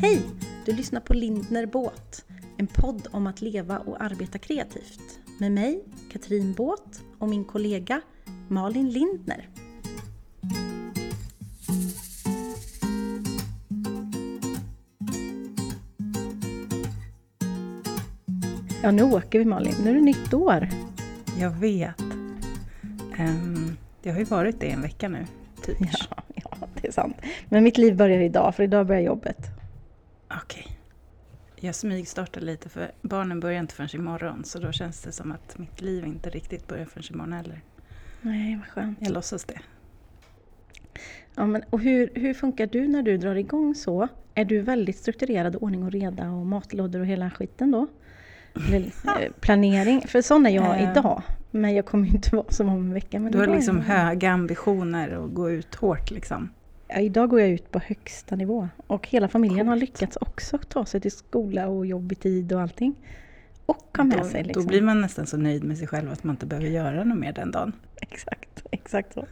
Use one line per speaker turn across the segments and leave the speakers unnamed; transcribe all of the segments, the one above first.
Hej! Du lyssnar på Lindner Båt, en podd om att leva och arbeta kreativt. Med mig, Katrin Båt och min kollega Malin Lindner. Ja, nu åker vi Malin. Nu är det nytt år.
Jag vet. Um, det har ju varit det en vecka nu, typ.
Ja, ja, det är sant. Men mitt liv börjar idag, för idag börjar jobbet.
Jag smygstartar lite, för barnen börjar inte förrän imorgon. Så då känns det som att mitt liv inte riktigt börjar förrän imorgon heller.
Nej, vad skönt.
Jag låtsas det.
Ja, men, och hur, hur funkar du när du drar igång så? Är du väldigt strukturerad, ordning och reda och matlådor och hela skiten då? Eller, eh, planering? För sån är jag uh, idag. Men jag kommer ju inte vara som om en vecka. Men
du har liksom höga ambitioner och gå ut hårt liksom?
Ja, idag går jag ut på högsta nivå. Och hela familjen Coolt. har lyckats också ta sig till skola och jobb i tid och allting. Och ha med
då,
sig. Liksom.
Då blir man nästan så nöjd med sig själv att man inte behöver göra något mer den dagen.
Exakt, exakt så.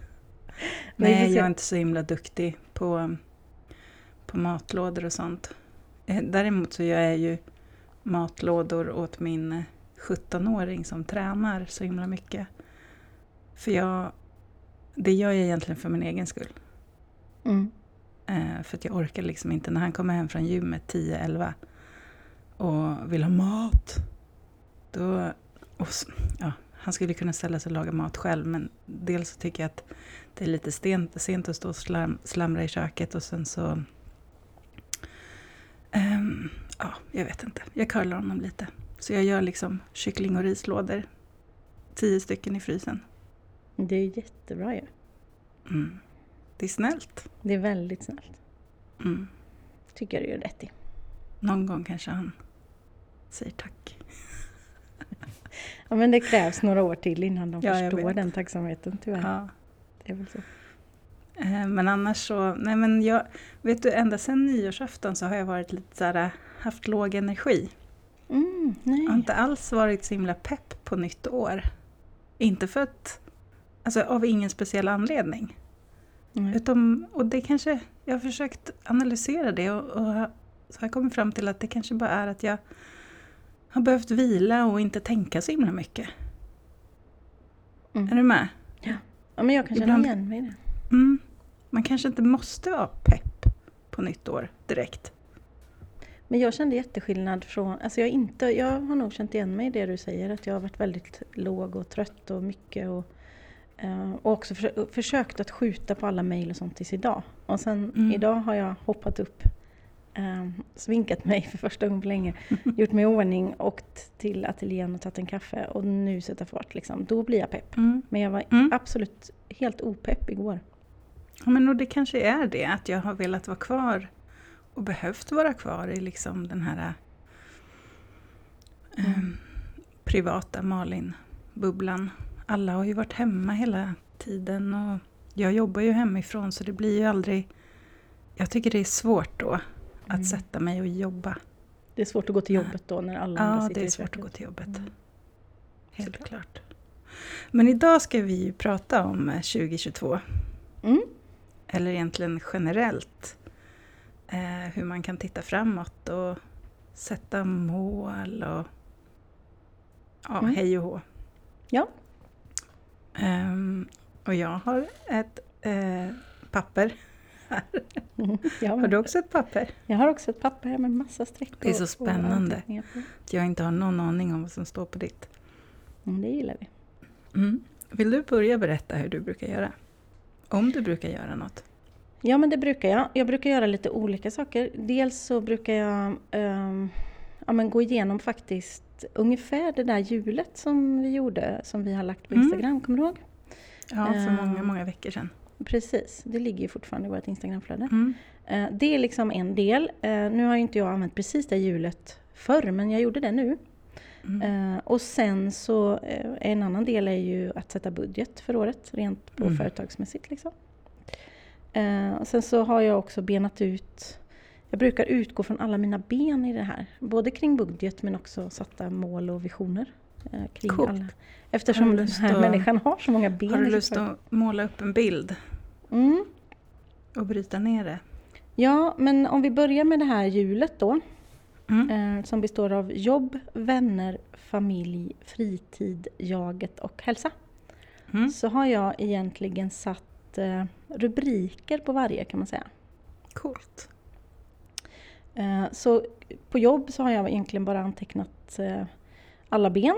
Nej, jag är inte så himla duktig på, på matlådor och sånt. Eh, däremot så gör jag ju matlådor åt min 17-åring som tränar så himla mycket. För jag, det gör jag egentligen för min egen skull. Mm. Eh, för att jag orkar liksom inte när han kommer hem från gymmet 10-11 och vill ha mat. Då, och, ja, han skulle kunna ställa sig och laga mat själv men dels så tycker jag att det är lite sent, sent att stå och slam, slamra i köket och sen så um, ja, jag vet inte. Jag curlar honom lite. Så jag gör liksom kyckling och rislådor. Tio stycken i frysen.
Det är jättebra ju.
Ja. Mm. Det är snällt.
Det är väldigt snällt. Mm. Tycker du gör rätt i.
Någon gång kanske han säger tack.
ja men det krävs några år till innan de ja, förstår den tacksamheten tyvärr. Ja. Det är väl så.
Eh, men annars så, nej men jag, vet du ända sedan nyårsafton så har jag varit lite såhär, haft låg energi.
Mm, nej.
Jag har inte alls varit så himla pepp på nytt år. Inte för att, alltså av ingen speciell anledning. Mm. Utom, och det kanske, jag har försökt analysera det och, och så har jag kommit fram till att det kanske bara är att jag har behövt vila och inte tänka så himla mycket. Mm. Är du med?
Ja. ja, men jag kan känna igen mig i det.
Mm, man kanske inte måste vara pepp på nytt år direkt.
Men jag kände jätteskillnad från, alltså jag, inte, jag har nog känt igen mig i det du säger, att jag har varit väldigt låg och trött och mycket och och också för, försökt att skjuta på alla mejl och sånt tills idag. Och sen mm. idag har jag hoppat upp, uh, svinkat mig för första gången på länge, gjort mig i ordning, åkt till ateljén och tagit en kaffe och nu sätta fart. Liksom. Då blir jag pepp. Mm. Men jag var mm. absolut helt opepp igår.
Ja, men och det kanske är det, att jag har velat vara kvar och behövt vara kvar i liksom den här um, privata Malin-bubblan alla har ju varit hemma hela tiden och jag jobbar ju hemifrån så det blir ju aldrig... Jag tycker det är svårt då att mm. sätta mig och jobba.
Det är svårt att gå till jobbet då när alla andra
sitter Ja, det är svårt att gå till jobbet. Mm. Helt Såklart. klart. Men idag ska vi ju prata om 2022. Eh, mm. Eller egentligen generellt. Eh, hur man kan titta framåt och sätta mål och ja, mm. hej och hå.
Ja,
Um, och jag har ett uh, papper här. Mm, har du också ett papper?
Jag har också ett papper med massa streck
Det är så spännande att jag inte har någon aning om vad som står på ditt.
Mm, det gillar vi.
Mm. Vill du börja berätta hur du brukar göra? Om du brukar göra något?
Ja, men det brukar jag. Jag brukar göra lite olika saker. Dels så brukar jag um, ja, men gå igenom faktiskt ungefär det där hjulet som vi gjorde, som vi har lagt på mm. Instagram, mm. kommer du ihåg?
Ja, för många, ehm, många veckor sedan.
Precis, det ligger ju fortfarande i vårt Instagramflöde. Mm. Uh, det är liksom en del. Uh, nu har ju inte jag använt precis det hjulet förr, men jag gjorde det nu. Mm. Uh, och sen så en annan del är ju att sätta budget för året, rent på mm. företagsmässigt. Liksom. sen så har jag också benat ut jag brukar utgå från alla mina ben i det här. Både kring budget men också satta mål och visioner. Eh, kring Coolt. alla. Eftersom den här att, människan har så många ben.
Har du lust att måla upp en bild? Mm. Och bryta ner det?
Ja, men om vi börjar med det här hjulet då.
Mm.
Eh, som består av jobb, vänner, familj, fritid, jaget och hälsa.
Mm.
Så har jag egentligen satt eh, rubriker på varje kan man säga.
Coolt.
Eh, så på jobb så har jag egentligen bara antecknat eh, alla ben,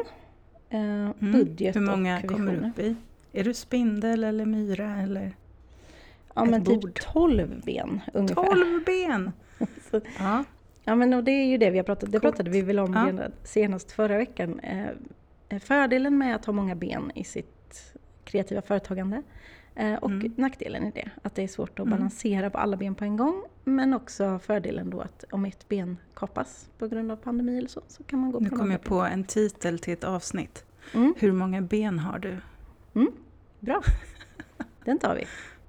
eh,
Mm.
budget
Hur många
och
kommer du upp i? Är du spindel eller myra eller?
Ja men typ
bord.
12 ben ungefär.
12 ben!
Så-
Ja.
Ja men och det är ju det vi har pratat, det pratade vi väl om
Ja.
senast förra veckan. Fördelen med att ha många ben i sitt kreativa företagande och
Mm.
nackdelen i det, att det är svårt att
Mm.
balansera på alla ben på en gång. Men också fördelen då att om ett ben kapas på grund av pandemi eller så, så kan man gå
Nu
på
kom
några
jag på en titel till ett avsnitt.
Mm,
Hur många ben har du?
bra, den tar vi.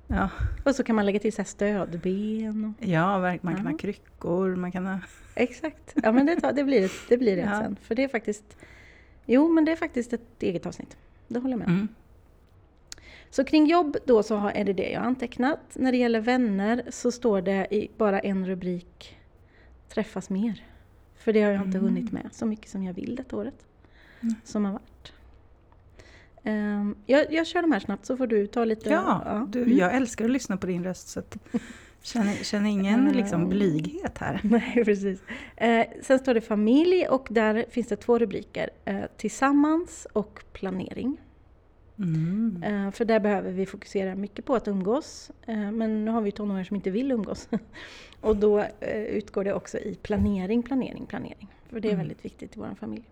Ja,
Och så kan man lägga till så stödben. Och,
ja man kan
Ja.
ha kryckor, man kan ha...
exakt, ja men det, tar, det blir, det blir rätt
Ja.
sen. För det är faktiskt, jo men det är faktiskt ett eget avsnitt. Det håller jag med om. Så kring jobb då så är det det jag har antecknat. När det gäller vänner så står det i bara en rubrik Träffas mer. För det har jag inte
Mm.
hunnit med så mycket som jag vill detta året.
Mm.
Som har varit. Ehm, jag, jag kör de här snabbt så får du ta lite...
Ja, du,
Mm.
jag älskar att lyssna på din röst så att, känner, känner ingen
Mm.
liksom blyghet här.
Nej, precis. Eh, sen står det familj och där finns det två rubriker. Eh, tillsammans och planering.
Mm.
Eh, För där behöver vi fokusera mycket på att umgås. Eh, Men nu har vi tonåringar som inte vill umgås. Och då eh, utgår det också i planering, planering, planering. För det är
Mm.
väldigt viktigt i vår familj.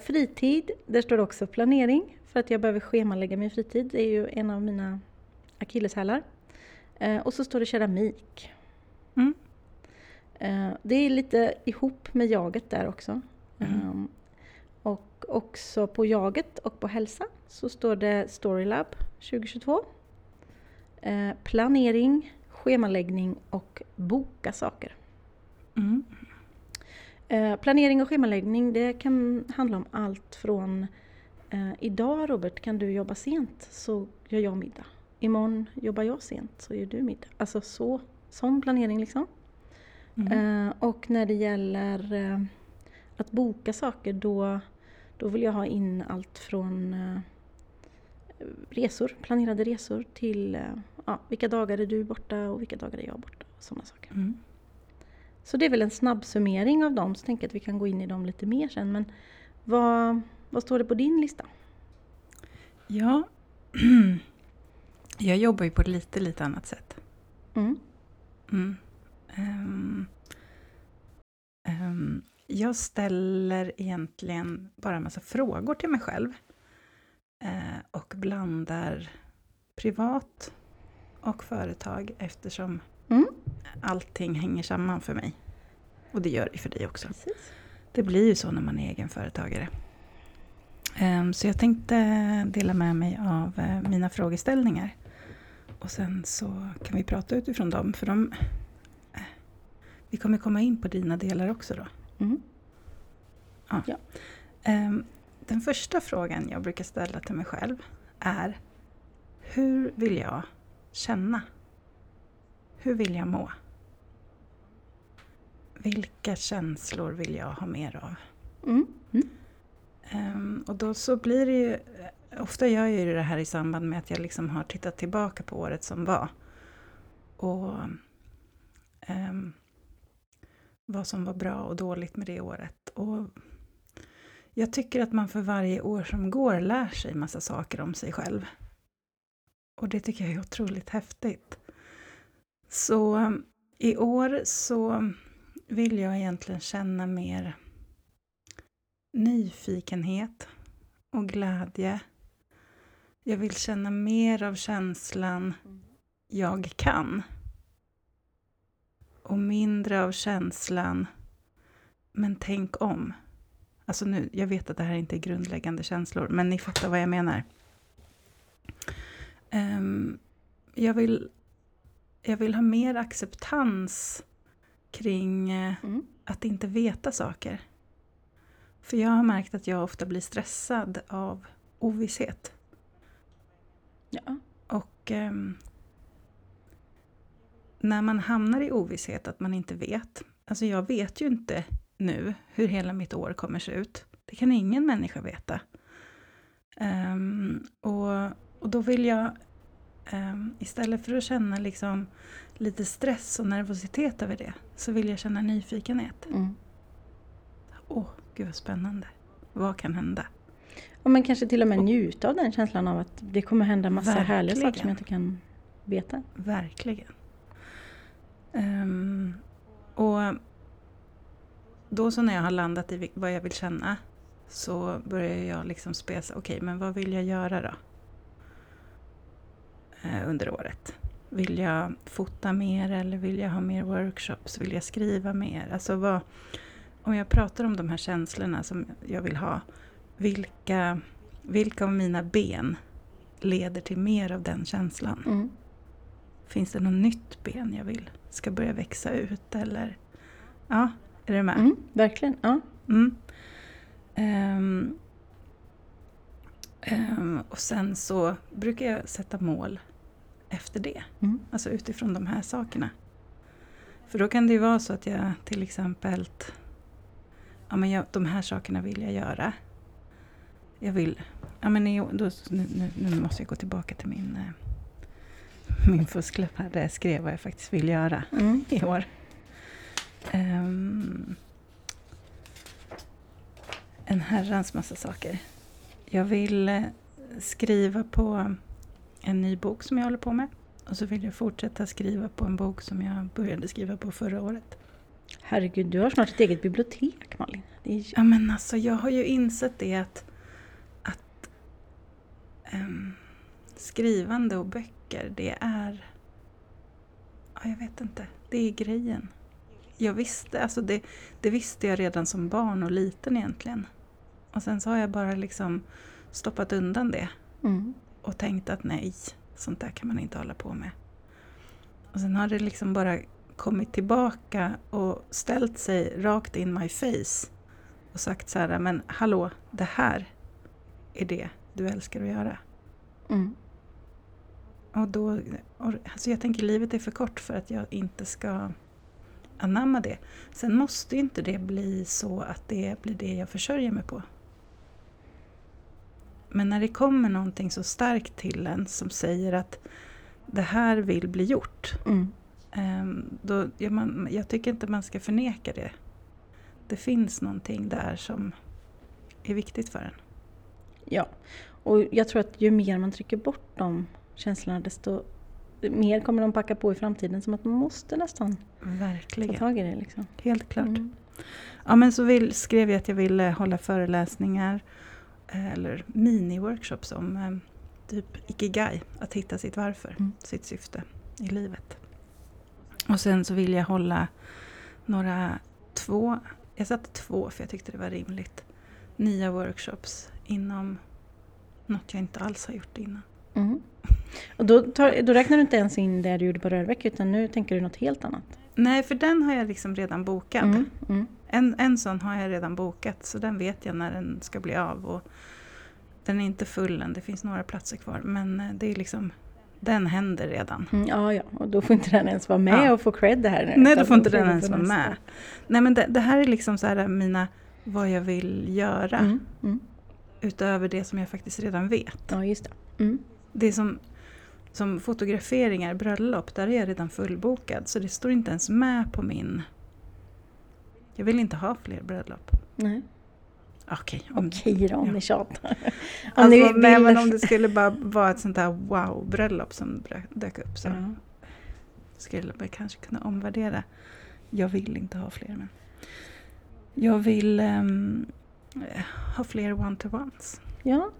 Fritid, där står det också planering. För att jag behöver schemalägga min fritid. Det är ju en av mina akilleshälar. Och så står det keramik.
Mm.
Det är lite ihop med jaget där också. Ehm, Och också på jaget och på hälsa så står det Storylab 2022. Eh, planering, schemaläggning och boka saker.
Mm.
Eh, planering och schemaläggning det kan handla om allt från eh, Idag Robert kan du jobba sent så gör jag middag. Imorgon jobbar jag sent så gör du middag. Alltså så, sån planering liksom.
Mm.
Eh, och när det gäller eh, att boka saker då, då vill jag ha in allt från eh, resor, planerade resor till eh, ja, vilka dagar är du borta och vilka dagar är jag borta. Sådana saker.
Mm.
Så det är väl en snabb summering av dem, så tänker jag att vi kan gå in i dem lite mer sen. Men vad, vad står det på din lista?
Ja, jag jobbar ju på ett lite, lite annat sätt.
Mm.
Mm. Ehm, ehm, jag ställer egentligen bara en massa frågor till mig själv. Eh, och blandar privat och företag eftersom
Mm.
allting hänger samman för mig. Och det gör det för dig också.
Precis.
Det blir ju så när man är egenföretagare. Ehm, Så jag tänkte dela med mig av eh, mina frågeställningar. Och sen så kan vi prata utifrån dem. För de, eh, vi kommer komma in på dina delar också då.
Mm.
Ehm, Den första frågan jag brukar ställa till mig själv är Hur vill jag känna? Hur vill jag må? Vilka känslor vill jag ha mer av?
Mm. Mm.
Ehm, och då så blir det ju, ofta gör jag ju det här i samband med att jag liksom har tittat tillbaka på året som var. Och ehm, vad som var bra och dåligt med det året. Och jag tycker att man för varje år som går lär sig massa saker om sig själv. Och det tycker jag är otroligt häftigt. Så um, i år så vill jag egentligen känna mer nyfikenhet och glädje. Jag vill känna mer av känslan jag kan. Och mindre av känslan men tänk om. Alltså nu, jag vet att det här inte är grundläggande känslor, men ni fattar vad jag menar. Ehm, jag, vill, jag vill ha mer acceptans kring eh,
Mm.
att inte veta saker. För jag har märkt att jag ofta blir stressad av ovisshet.
Ja.
Och ehm, när man hamnar i ovisshet, att man inte vet. Alltså jag vet ju inte nu hur hela mitt år kommer se ut. Det kan ingen människa veta. Um, och, och då vill jag, um, istället för att känna liksom lite stress och nervositet över det, så vill jag känna nyfikenhet. Åh, mm. oh, gud vad spännande. Vad kan hända?
Och men kanske till och med njuta av den känslan av att det kommer hända massa Verkligen. härliga saker som jag inte kan veta.
Verkligen. Um, och då så när jag har landat i vad jag vill känna så börjar jag liksom spesa, okej okay, men vad vill jag göra då? Uh, under året. Vill jag fota mer eller vill jag ha mer workshops? Vill jag skriva mer? Alltså vad, om jag pratar om de här känslorna som jag vill ha, vilka, vilka av mina ben leder till mer av den känslan? Mm. Finns det något nytt ben jag vill ska börja växa ut eller? Ja, är du med?
Mm, verkligen, ja.
Mm. Um, um, och sen så brukar jag sätta mål efter det. Mm. Alltså utifrån de här sakerna. För då kan det ju vara så att jag till exempel ja, men jag, de här sakerna vill jag göra. Jag vill, ja men då, nu, nu, måste jag gå tillbaka till min, eh, min fusklapp här där jag skrev vad jag faktiskt vill göra mm. i år. Um, en herrans massa saker. Jag vill eh, skriva på en ny bok som jag håller på med. Och så vill jag fortsätta skriva på en bok som jag började skriva på förra året.
Herregud, du har snart ett eget bibliotek Malin.
Är... Ja men alltså jag har ju insett det att, att um, skrivande och böcker det är... Ja, jag vet inte. Det är grejen. Jag visste, alltså det, det visste jag redan som barn och liten egentligen. Och sen så har jag bara liksom stoppat undan det. Mm. Och tänkt att nej, sånt där kan man inte hålla på med. Och sen har det liksom bara kommit tillbaka och ställt sig rakt in my face och sagt så här, men hallå, det här är det du älskar att göra. Mm. Och då, och, alltså jag tänker livet är för kort för att jag inte ska anamma det. Sen måste inte det bli så att det blir det jag försörjer mig på. Men när det kommer någonting så starkt till en som säger att det här vill bli gjort. Mm. Ehm, då, ja, man, jag tycker inte man ska förneka det. Det finns någonting där som är viktigt för en.
Ja, och jag tror att ju mer man trycker bort de känslorna desto mer kommer de packa på i framtiden. Som att man måste nästan
Verkligen.
ta tag i det. Liksom.
Helt klart. Mm. Ja, men så vill, skrev jag att jag ville hålla föreläsningar eh, eller mini-workshops om eh, typ ikigai, att hitta sitt varför, mm. sitt syfte i livet. Och sen så vill jag hålla några två, jag satte två för jag tyckte det var rimligt, nya workshops inom något jag inte alls har gjort innan. Mm.
Och då, tar, då räknar du inte ens in det du gjorde på Rörbäck utan nu tänker du något helt annat?
Nej, för den har jag liksom redan bokat. Mm. Mm. En, en sån har jag redan bokat så den vet jag när den ska bli av. Och den är inte full än, det finns några platser kvar men eh, det är liksom den händer redan.
Mm, ja, ja, och då får inte den ens vara med ja. och få cred det här.
Nu, Nej, då får inte den ens vara med. Nej, men det, det, här är liksom så här mina, vad jag vill göra. Mm, mm. Utöver det som jag faktiskt redan vet.
Ja, just det. Mm.
Det som, som fotograferingar, bröllop, där är jag redan fullbokad. Så det står inte ens med på min... Jag vill inte ha fler bröllop.
Nej.
Okej,
okay, Okej då, om ja. ni tjatar.
Alltså, ni vill... nej, men om det skulle bara vara ett sånt där wow-bröllop som dök upp så mm. skulle man kanske kunna omvärdera. Jag vill inte ha fler men jag vill um, ha fler one-to-ones.
Ja.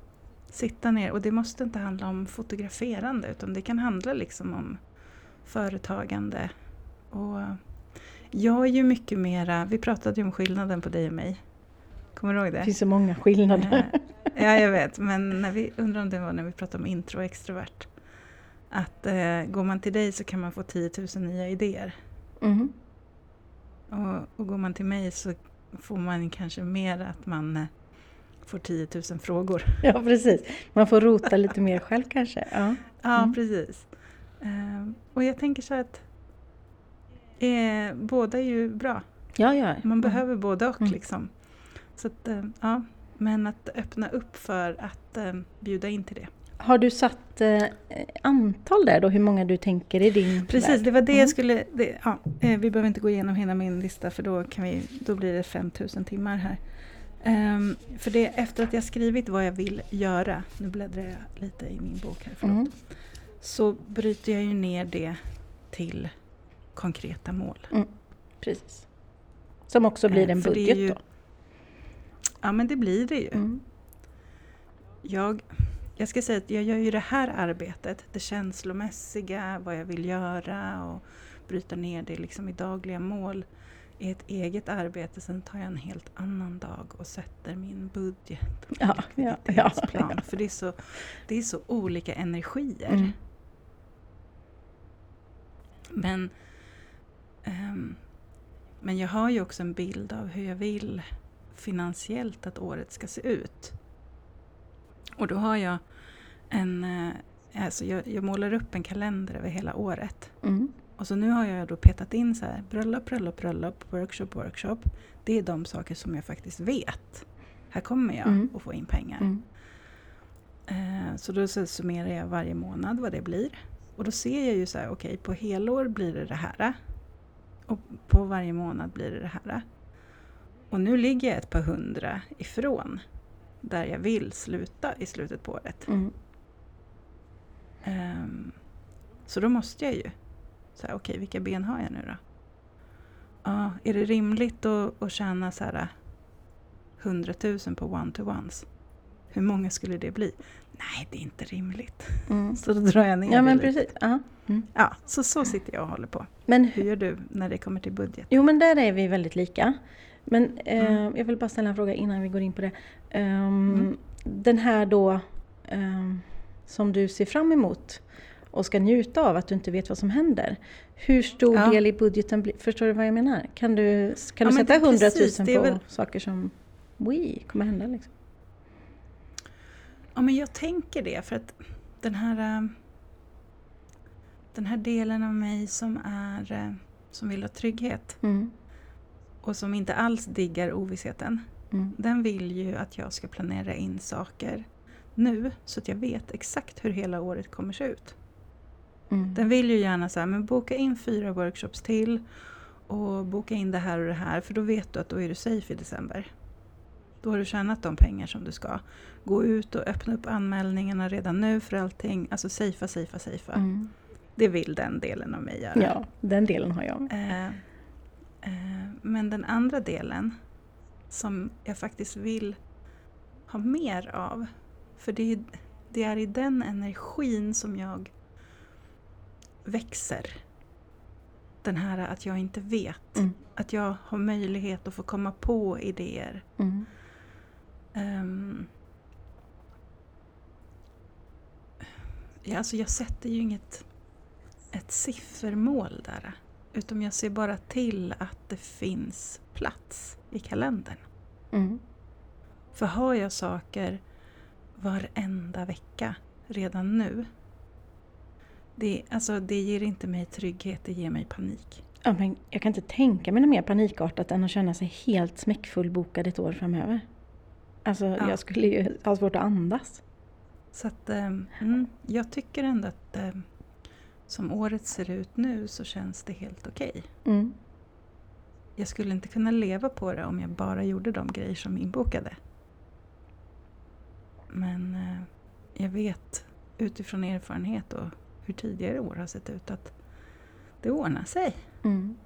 Sitta ner och det måste inte handla om fotograferande utan det kan handla liksom om företagande. Och jag är ju mycket mera, vi pratade ju om skillnaden på dig och mig Kommer du ihåg det?
Det finns så många skillnader.
ja, jag vet. Men när vi, undrar om det var när vi pratade om intro och extrovert. Att eh, går man till dig så kan man få 10 000 nya idéer. Mm. Och, och går man till mig så får man kanske mer att man eh, får 10 000 frågor.
Ja, precis. Man får rota lite mer själv kanske. Ja,
ja mm. precis. Eh, och jag tänker så att Eh, båda är ju bra.
Ja, ja.
Man
Mm.
behöver både och.
Mm.
Liksom. Så att, eh, ja. Men att öppna upp för att eh, bjuda in till det.
Har du satt eh, antal där då, hur många du tänker i din
Precis,
värld?
det var det
Mm.
jag skulle... Det, ja, eh, vi behöver inte gå igenom hela min lista för då, kan vi, då blir det 5000 timmar här. Ehm, för det efter att jag skrivit vad jag vill göra, nu bläddrar jag lite i min bok här, förlåt.
Mm.
Så bryter jag ju ner det till konkreta mål.
Precis. Som också blir
Eh,
en budget
ju-
då.
Ja men det blir det ju.
Mm.
Jag, jag ska säga att jag gör ju det här arbetet, det känslomässiga, vad jag vill göra och bryta ner det liksom i dagliga mål i ett eget arbete. Sen tar jag en helt annan dag och sätter min budget och
Ja, ja,
likviditetsplan.
ja.
För det är, så, det är så olika energier.
Mm.
Men, ehm, men jag har ju också en bild av hur jag vill finansiellt att året ska se ut. Och då har jag en... eh, Alltså jag, jag målar upp en kalender över hela året.
Mm.
Och så nu har jag då petat in så här, bröllop, bröllop, bröllop, workshop, workshop. Det är de saker som jag faktiskt vet. Här kommer jag
Mm.
att få in pengar.
Mm.
Eh, Så då så summerar jag varje månad vad det blir. Och då ser jag ju så här, okej på helår blir det det här. Och på varje månad blir det det här. Och nu ligger jag ett par hundra ifrån där jag vill sluta i slutet på året.
Mm.
Ehm, så då måste jag ju, så här, okej vilka ben har jag nu då? Ja, är det rimligt att, att tjäna så här 100 000 på one-to-ones? Hur många skulle det bli? Nej, det är inte rimligt.
Mm.
Så då drar jag ner
Ja
det
men
lite.
precis. Ja. Mm.
Ja, så, så sitter jag och håller på.
Men,
Hur gör du när det kommer till budget?
jo men där är vi väldigt lika. Men eh,
Mm.
jag vill bara ställa en fråga innan vi går in på det.
Mm.
Den här då ehm, som du ser fram emot och ska njuta av att du inte vet vad som händer. Hur stor
Ja.
del i budgeten blir, förstår du vad jag menar? Kan du, kan
Ja,
du sätta
det-
100 000
precis, det är
på
väl-
saker som oui, kommer hända liksom?
Ja, men jag tänker det för att den här, eh, den här delen av mig som är eh, som vill ha trygghet
Mm.
och som inte alls diggar ovissheten.
Mm.
Den vill ju att jag ska planera in saker nu så att jag vet exakt hur hela året kommer se ut.
Mm.
Den vill ju gärna så här, men boka in fyra workshops till och boka in det här och det här för då vet du att då är du safe i december. Då har du tjänat de pengar som du ska. Gå ut och öppna upp anmälningarna redan nu för allting. Alltså safea, safea, safea.
Mm.
Det vill den delen av mig göra.
Ja, den delen har jag.
Eh, eh, men den andra delen som jag faktiskt vill ha mer av. För det är, det är i den energin som jag växer. Den här att jag inte vet.
Mm.
Att jag har möjlighet att få komma på idéer.
Mm.
Ehm, ja, alltså jag sätter ju inget ett siffermål där. Utan jag ser bara till att det finns plats i kalendern.
Mm.
För har jag saker varenda vecka redan nu. Det, alltså, det ger inte mig trygghet, det ger mig panik.
Ja, men jag kan inte tänka mig något mer panikartat än att känna sig helt smäckfullbokad ett år framöver. Alltså
Ja.
jag skulle ju ha svårt att andas.
Så att, ehm, mm, jag tycker ändå att ehm, som året ser ut nu så känns det helt okej.
Mm.
Jag skulle inte kunna leva på det om jag bara gjorde de grejer som är inbokade. Men eh, jag vet utifrån erfarenhet och hur tidigare år har sett ut att det ordnar sig.
Mm.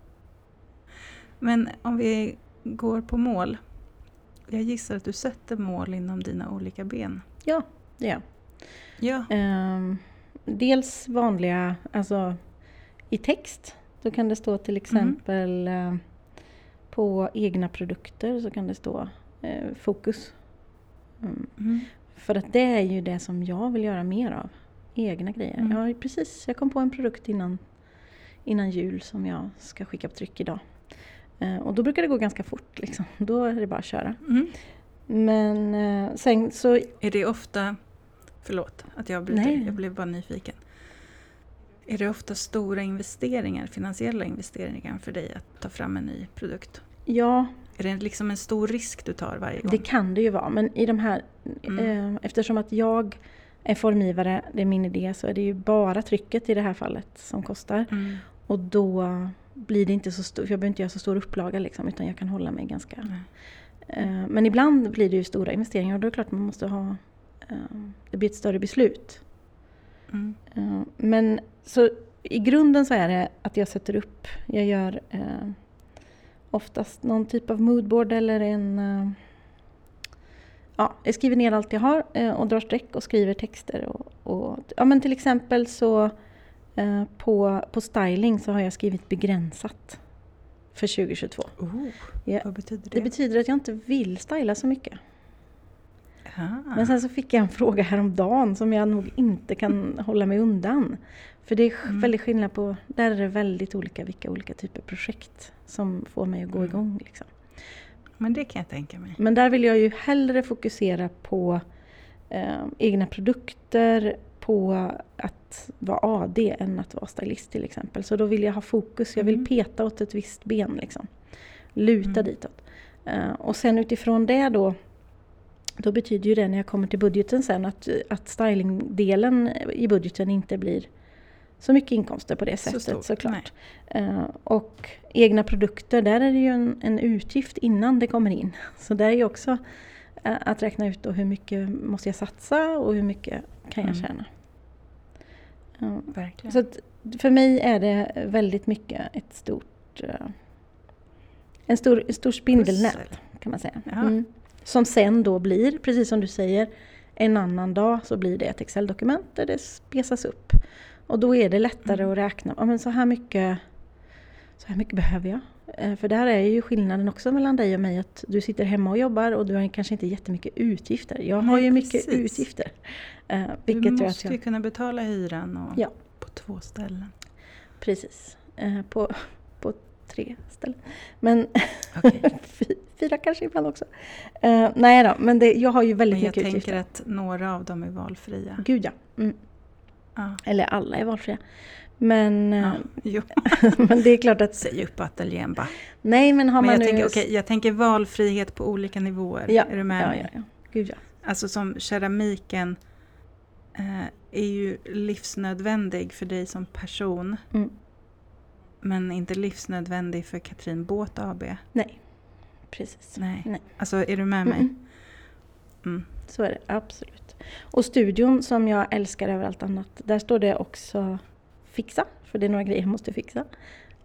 Men om vi går på mål. Jag gissar att du sätter mål inom dina olika ben.
Ja, det gör
Ja.
jag. Ehm, dels vanliga, alltså i text. Då kan det stå till exempel eh, på egna produkter så kan det stå eh, fokus. Mm.
Mm.
För att det är ju det som jag vill göra mer av. Egna grejer.
Mm.
Jag, precis, jag kom på en produkt innan, innan jul som jag ska skicka på tryck idag. Eh, och då brukar det gå ganska fort. Liksom. Då är det bara att köra.
Mm.
Men eh, sen så...
Är det ofta... Förlåt att jag avbryter,
Nej.
jag blev bara nyfiken. Är det ofta stora investeringar, finansiella investeringar för dig att ta fram en ny produkt?
Ja.
Är det liksom en stor risk du tar varje gång?
Det kan det ju vara, men i de här, mm. eh, eftersom att jag är formgivare, det är min idé, så är det ju bara trycket i det här fallet som kostar. Mm. Och då blir det inte så stort, för jag behöver inte göra så stor upplaga liksom, utan jag kan hålla mig ganska... Eh, men ibland blir det ju stora investeringar och då är det klart man måste ha... Eh, det blir ett större beslut. Mm. Eh, men så i grunden så är det att jag sätter upp, jag gör eh, oftast någon typ av moodboard eller en... Ja, jag skriver ner allt jag har eh, och drar streck och skriver texter. Och, och, ja, men till exempel så eh, på, på styling så har jag skrivit begränsat för 2022.
Oh,
jag,
vad betyder det?
Det betyder att jag inte vill styla så mycket. Men sen så fick jag en fråga häromdagen som jag nog inte kan hålla mig undan. För det är mm. väldigt skillnad på, där är det väldigt olika vilka olika typer av projekt som får mig att gå mm. igång. Liksom.
Men det kan jag tänka mig.
Men där vill jag ju hellre fokusera på eh, egna produkter, på att vara AD än att vara stylist till exempel. Så då vill jag ha fokus, jag vill mm. peta åt ett visst ben. Liksom. Luta mm. ditåt. Uh, och sen utifrån det då då betyder ju det när jag kommer till budgeten sen att, att stylingdelen i budgeten inte blir så mycket inkomster på det sättet så såklart. Uh, och egna produkter, där är det ju en, en, utgift innan det kommer in. Så det är ju också uh, att räkna ut då hur mycket måste jag satsa och hur mycket kan jag mm. tjäna.
Uh,
så för mig är det väldigt mycket ett stort en stor, stor spindelnät kan man säga. Mm. Som sen då blir, precis som du säger, en annan dag så blir det ett Excel-dokument där det spesas upp. Och då är det lättare mm. att räkna. Ja, men så, här mycket, så här mycket behöver jag. Eh, för där är ju skillnaden också mellan dig och mig att du sitter hemma och jobbar och du har kanske inte jättemycket utgifter. Jag har Nej, ju mycket precis. utgifter.
Eh, du måste ju kunna betala hyran och ja. på två ställen.
Precis. Eh, på, på tre ställen. Men okay. fyra kanske ibland också. Uh, nej då, men det, jag har ju väldigt mycket
utgifter. Jag tänker att några av dem är valfria.
Gud ja. Mm. Eller alla är valfria. Men,
ah,
men det är klart att...
Säg upp ateljén bara.
Nej men har
men
man
jag
nu...
Tänker, okay, jag tänker valfrihet på olika nivåer.
Ja.
Är du med
ja,
mig?
Ja, ja. Gud ja.
Alltså som keramiken eh, är ju livsnödvändig för dig som person. Mm. Men inte livsnödvändig för Katrin Båt AB.
Nej, precis.
Nej. Nej. Alltså är du med mig? Mm.
Mm. Så är det absolut. Och studion som jag älskar över allt annat, där står det också fixa, för det är några grejer jag måste fixa.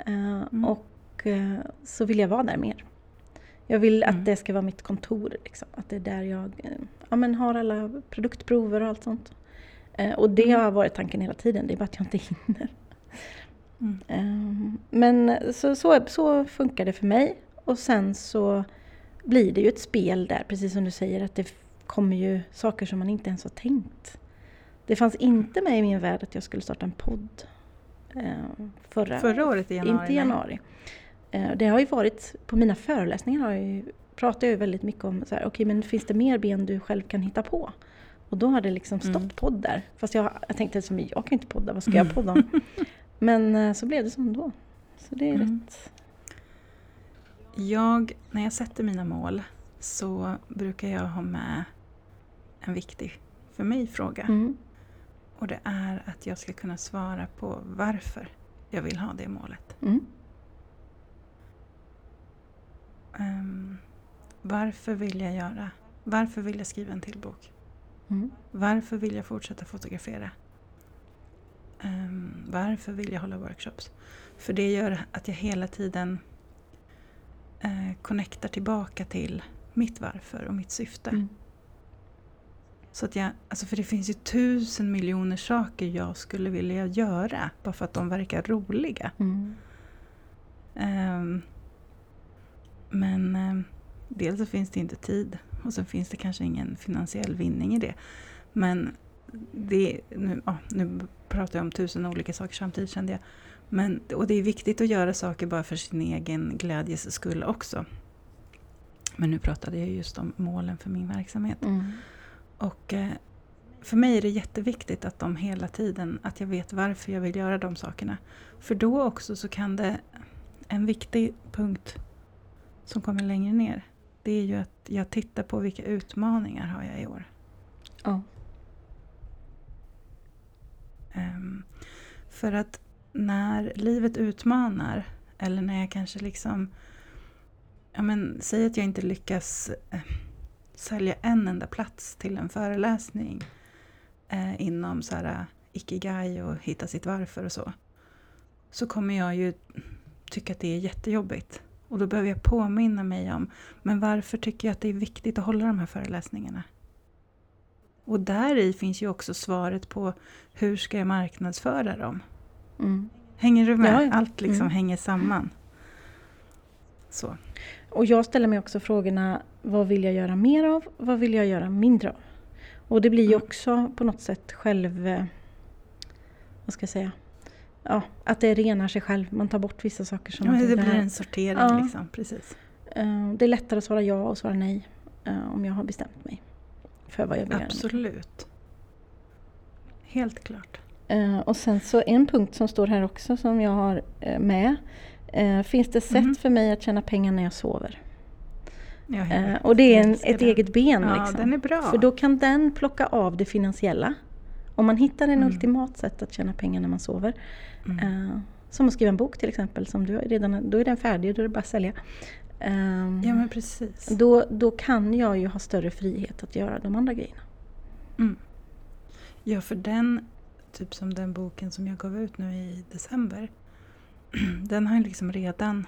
Uh, mm. Och uh, så vill jag vara där mer. Jag vill att mm. det ska vara mitt kontor, liksom. att det är där jag uh, ja, men har alla produktprover och allt sånt. och det mm. har varit tanken hela tiden, det är bara att jag inte hinner. Mm. Ehm, men så, så, så funkar det för mig. Och sen så blir det ju ett spel där, precis som du säger, att det kommer ju saker som man inte ens har tänkt. Det fanns inte med i min värld att jag skulle starta en podd. Ehm, förra,
förra året i januari?
Inte i januari. Ehm, det har ju varit, på mina föreläsningar har jag ju, pratar jag ju väldigt mycket om så här, okay, men finns det mer ben du själv kan hitta på? Och då har det liksom stått mm. podd där. Fast jag, jag tänkte som jag kan inte podda, vad ska jag podda om? Men eh, så blev det som då. Så det är mm. rätt.
Jag, när jag sätter mina mål så brukar jag ha med en viktig, för mig, fråga. Mm. Och det är att jag ska kunna svara på varför jag vill ha det målet. Mm. Um, varför vill jag göra? Varför vill jag skriva en till bok? Mm. Varför vill jag fortsätta fotografera? Um, varför vill jag hålla workshops? För det gör att jag hela tiden uh, connectar tillbaka till mitt varför och mitt syfte. Mm. Så att jag, alltså för det finns ju tusen miljoner saker jag skulle vilja göra bara för att de verkar roliga. Mm. Um, men um, dels så finns det inte tid och så finns det kanske ingen finansiell vinning i det. Men det, nu, oh, nu pratar jag om tusen olika saker samtidigt kände jag. Men, och det är viktigt att göra saker bara för sin egen glädjes skull också. Men nu pratade jag just om målen för min verksamhet. Mm. Och eh, för mig är det jätteviktigt att de hela tiden, att jag vet varför jag vill göra de sakerna. För då också så kan det, en viktig punkt som kommer längre ner, det är ju att jag tittar på vilka utmaningar har jag i år.
Ja.
Um, för att när livet utmanar, eller när jag kanske liksom... Ja men, säg att jag inte lyckas eh, sälja en enda plats till en föreläsning eh, inom så här, eh, ikigai och hitta sitt varför och så. Så kommer jag ju tycka att det är jättejobbigt. Och då behöver jag påminna mig om, men varför tycker jag att det är viktigt att hålla de här föreläsningarna? Och där i finns ju också svaret på hur ska jag marknadsföra dem? Mm. Hänger du med? Ja, Allt liksom mm. hänger samman. Så.
Och jag ställer mig också frågorna, vad vill jag göra mer av? Vad vill jag göra mindre av? Och det blir ju mm. också på något sätt själv... Eh, vad ska jag säga? Ja, att det renar sig själv. Man tar bort vissa saker. Som
ja, det, det blir en sortering. Ja. Liksom. Precis.
Eh, det är lättare att svara ja och svara nej eh, om jag har bestämt mig för vad jag vill
Absolut. göra. Helt klart.
Och sen så en punkt som står här också som jag har med. Finns det sätt mm. för mig att tjäna pengar när jag sover? Eh, och det är en, ett eget ben.
Ja,
liksom. För då kan den plocka av det finansiella. Om man hittar en mm. ultimat sätt att tjäna pengar när man sover. Mm. Eh, som att skriva en bok till exempel, som du redan, då är den färdig, då är det bara att sälja.
Um, ja men precis.
Då, då kan jag ju ha större frihet att göra de andra grejerna.
Mm. Ja för den, typ som den boken som jag gav ut nu i december. den har ju liksom redan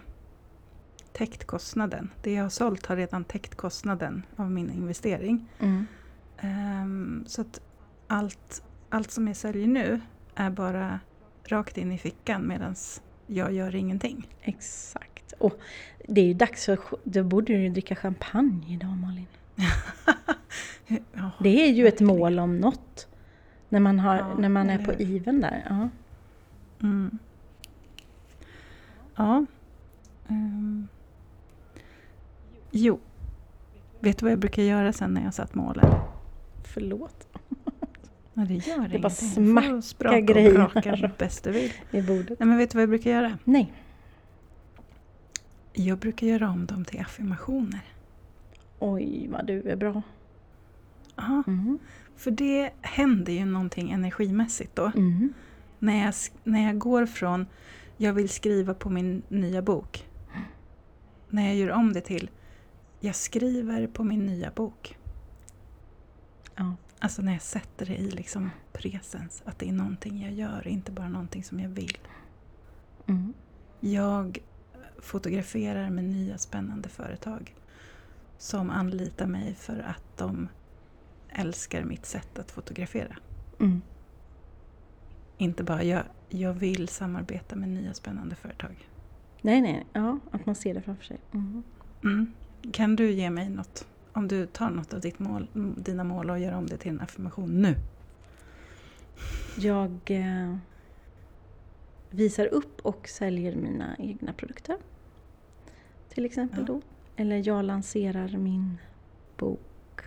täckt kostnaden. Det jag har sålt har redan täckt kostnaden av min investering. Mm. Um, så att allt, allt som jag säljer nu är bara rakt in i fickan medan jag gör ingenting.
Exakt. Och det är ju dags för... Då borde du dricka champagne idag Malin. ja, det är ju ett mål om något. När man, har, ja, när man är på iven där. Ja. Mm.
Ja. Um. Jo. Vet du vad jag brukar göra sen när jag satt målen?
Förlåt.
Ja, det gör
det är bara smacka grejer. och braka
bäst du vill.
I bordet.
Nej, men vet du vad jag brukar göra?
Nej.
Jag brukar göra om dem till affirmationer.
Oj, vad du är bra.
Ja, mm. för det händer ju någonting energimässigt då. Mm. När, jag, när jag går från jag vill skriva på min nya bok när jag gör om det till jag skriver på min nya bok. Ja. Alltså när jag sätter det i liksom presens, att det är någonting jag gör, inte bara någonting som jag vill. Mm. Jag fotograferar med nya spännande företag som anlitar mig för att de älskar mitt sätt att fotografera. Mm. Inte bara jag, jag vill samarbeta med nya spännande företag.
Nej, nej. Ja, att man ser det framför sig. Mm.
Mm. Kan du ge mig något? Om du tar något av ditt mål, dina mål och gör om det till en affirmation nu.
Jag eh, visar upp och säljer mina egna produkter. Till exempel ja. då. Eller jag lanserar min bok.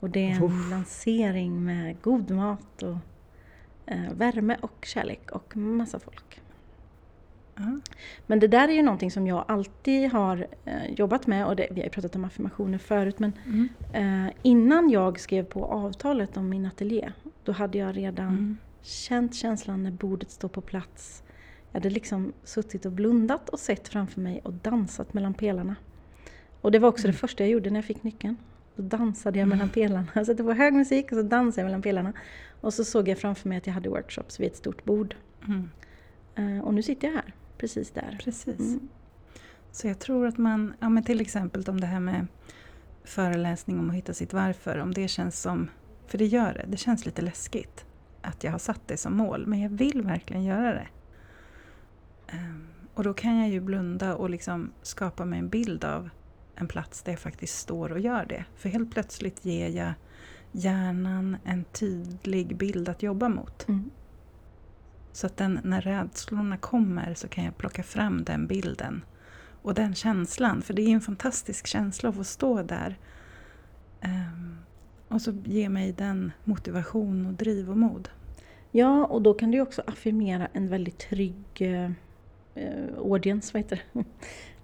Och det är en Uff. lansering med god mat och värme och kärlek och massa folk. Men det där är ju någonting som jag alltid har eh, jobbat med och det, vi har ju pratat om affirmationer förut men mm. eh, innan jag skrev på avtalet om min ateljé då hade jag redan mm. känt känslan när bordet står på plats. Jag hade liksom suttit och blundat och sett framför mig och dansat mellan pelarna. Och det var också mm. det första jag gjorde när jag fick nyckeln. Då dansade jag mm. mellan pelarna. Så alltså, det var hög musik och så dansade jag mellan pelarna. Och så såg jag framför mig att jag hade workshops vid ett stort bord. Mm. Eh, och nu sitter jag här precis där.
Precis. Mm. Så jag tror att man, ja men till exempel om det här med föreläsning om att hitta sitt varför, om det känns som, för det gör det, det känns lite läskigt att jag har satt det som mål, men jag vill verkligen göra det. Um, och då kan jag ju blunda och liksom skapa mig en bild av en plats där jag faktiskt står och gör det. För helt plötsligt ger jag hjärnan en tydlig bild att jobba mot. Mm. Så att den, när rädslorna kommer så kan jag plocka fram den bilden och den känslan. För det är en fantastisk känsla att få stå där um, Och så ge mig den motivation och driv och mod.
Ja, och då kan du också affirmera en väldigt trygg eh, audience, vad heter det?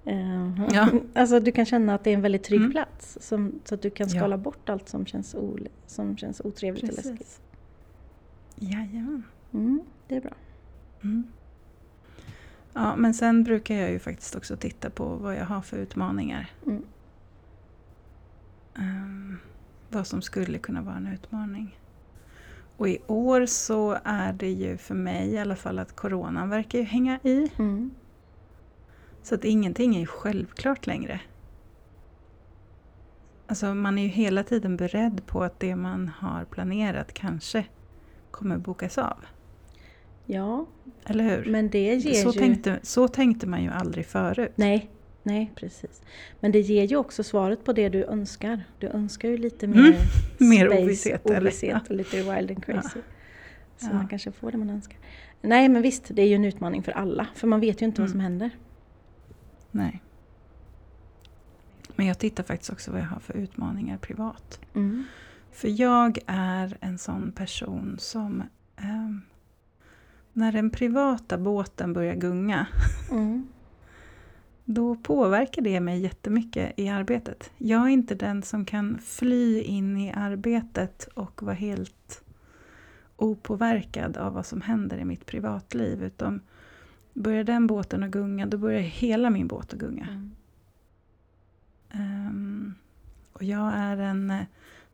Eh, ja. Alltså du kan känna att det är en väldigt trygg mm. plats. Som, så att du kan skala ja. bort allt som känns, o, som känns otrevligt Precis. eller läskigt.
Jajamän.
Mm, det är bra.
Mm. Ja, men sen brukar jag ju faktiskt också titta på vad jag har för utmaningar. Mm. Um, vad som skulle kunna vara en utmaning. Och i år så är det ju för mig i alla fall att coronan verkar ju hänga i. Mm. Så att ingenting är självklart längre. Alltså man är ju hela tiden beredd på att det man har planerat kanske kommer bokas av.
Ja.
Eller hur?
Men det ger
så,
ju...
tänkte, så tänkte man ju aldrig förut.
Nej, nej precis. Men det ger ju också svaret på det du önskar. Du önskar ju lite mm. mer, mm.
mer space, ovisshet,
ovisshet och lite wild and crazy. Ja. Så ja. man kanske får det man önskar. Nej men visst, det är ju en utmaning för alla. För man vet ju inte mm. vad som händer.
Nej. Men jag tittar faktiskt också vad jag har för utmaningar privat. Mm. För jag är en sån person som eh, när den privata båten börjar gunga mm. då påverkar det mig jättemycket i arbetet. Jag är inte den som kan fly in i arbetet och vara helt opåverkad av vad som händer i mitt privatliv. Utan börjar den båten att gunga, då börjar hela min båt att gunga. Mm. Um, och jag är en uh,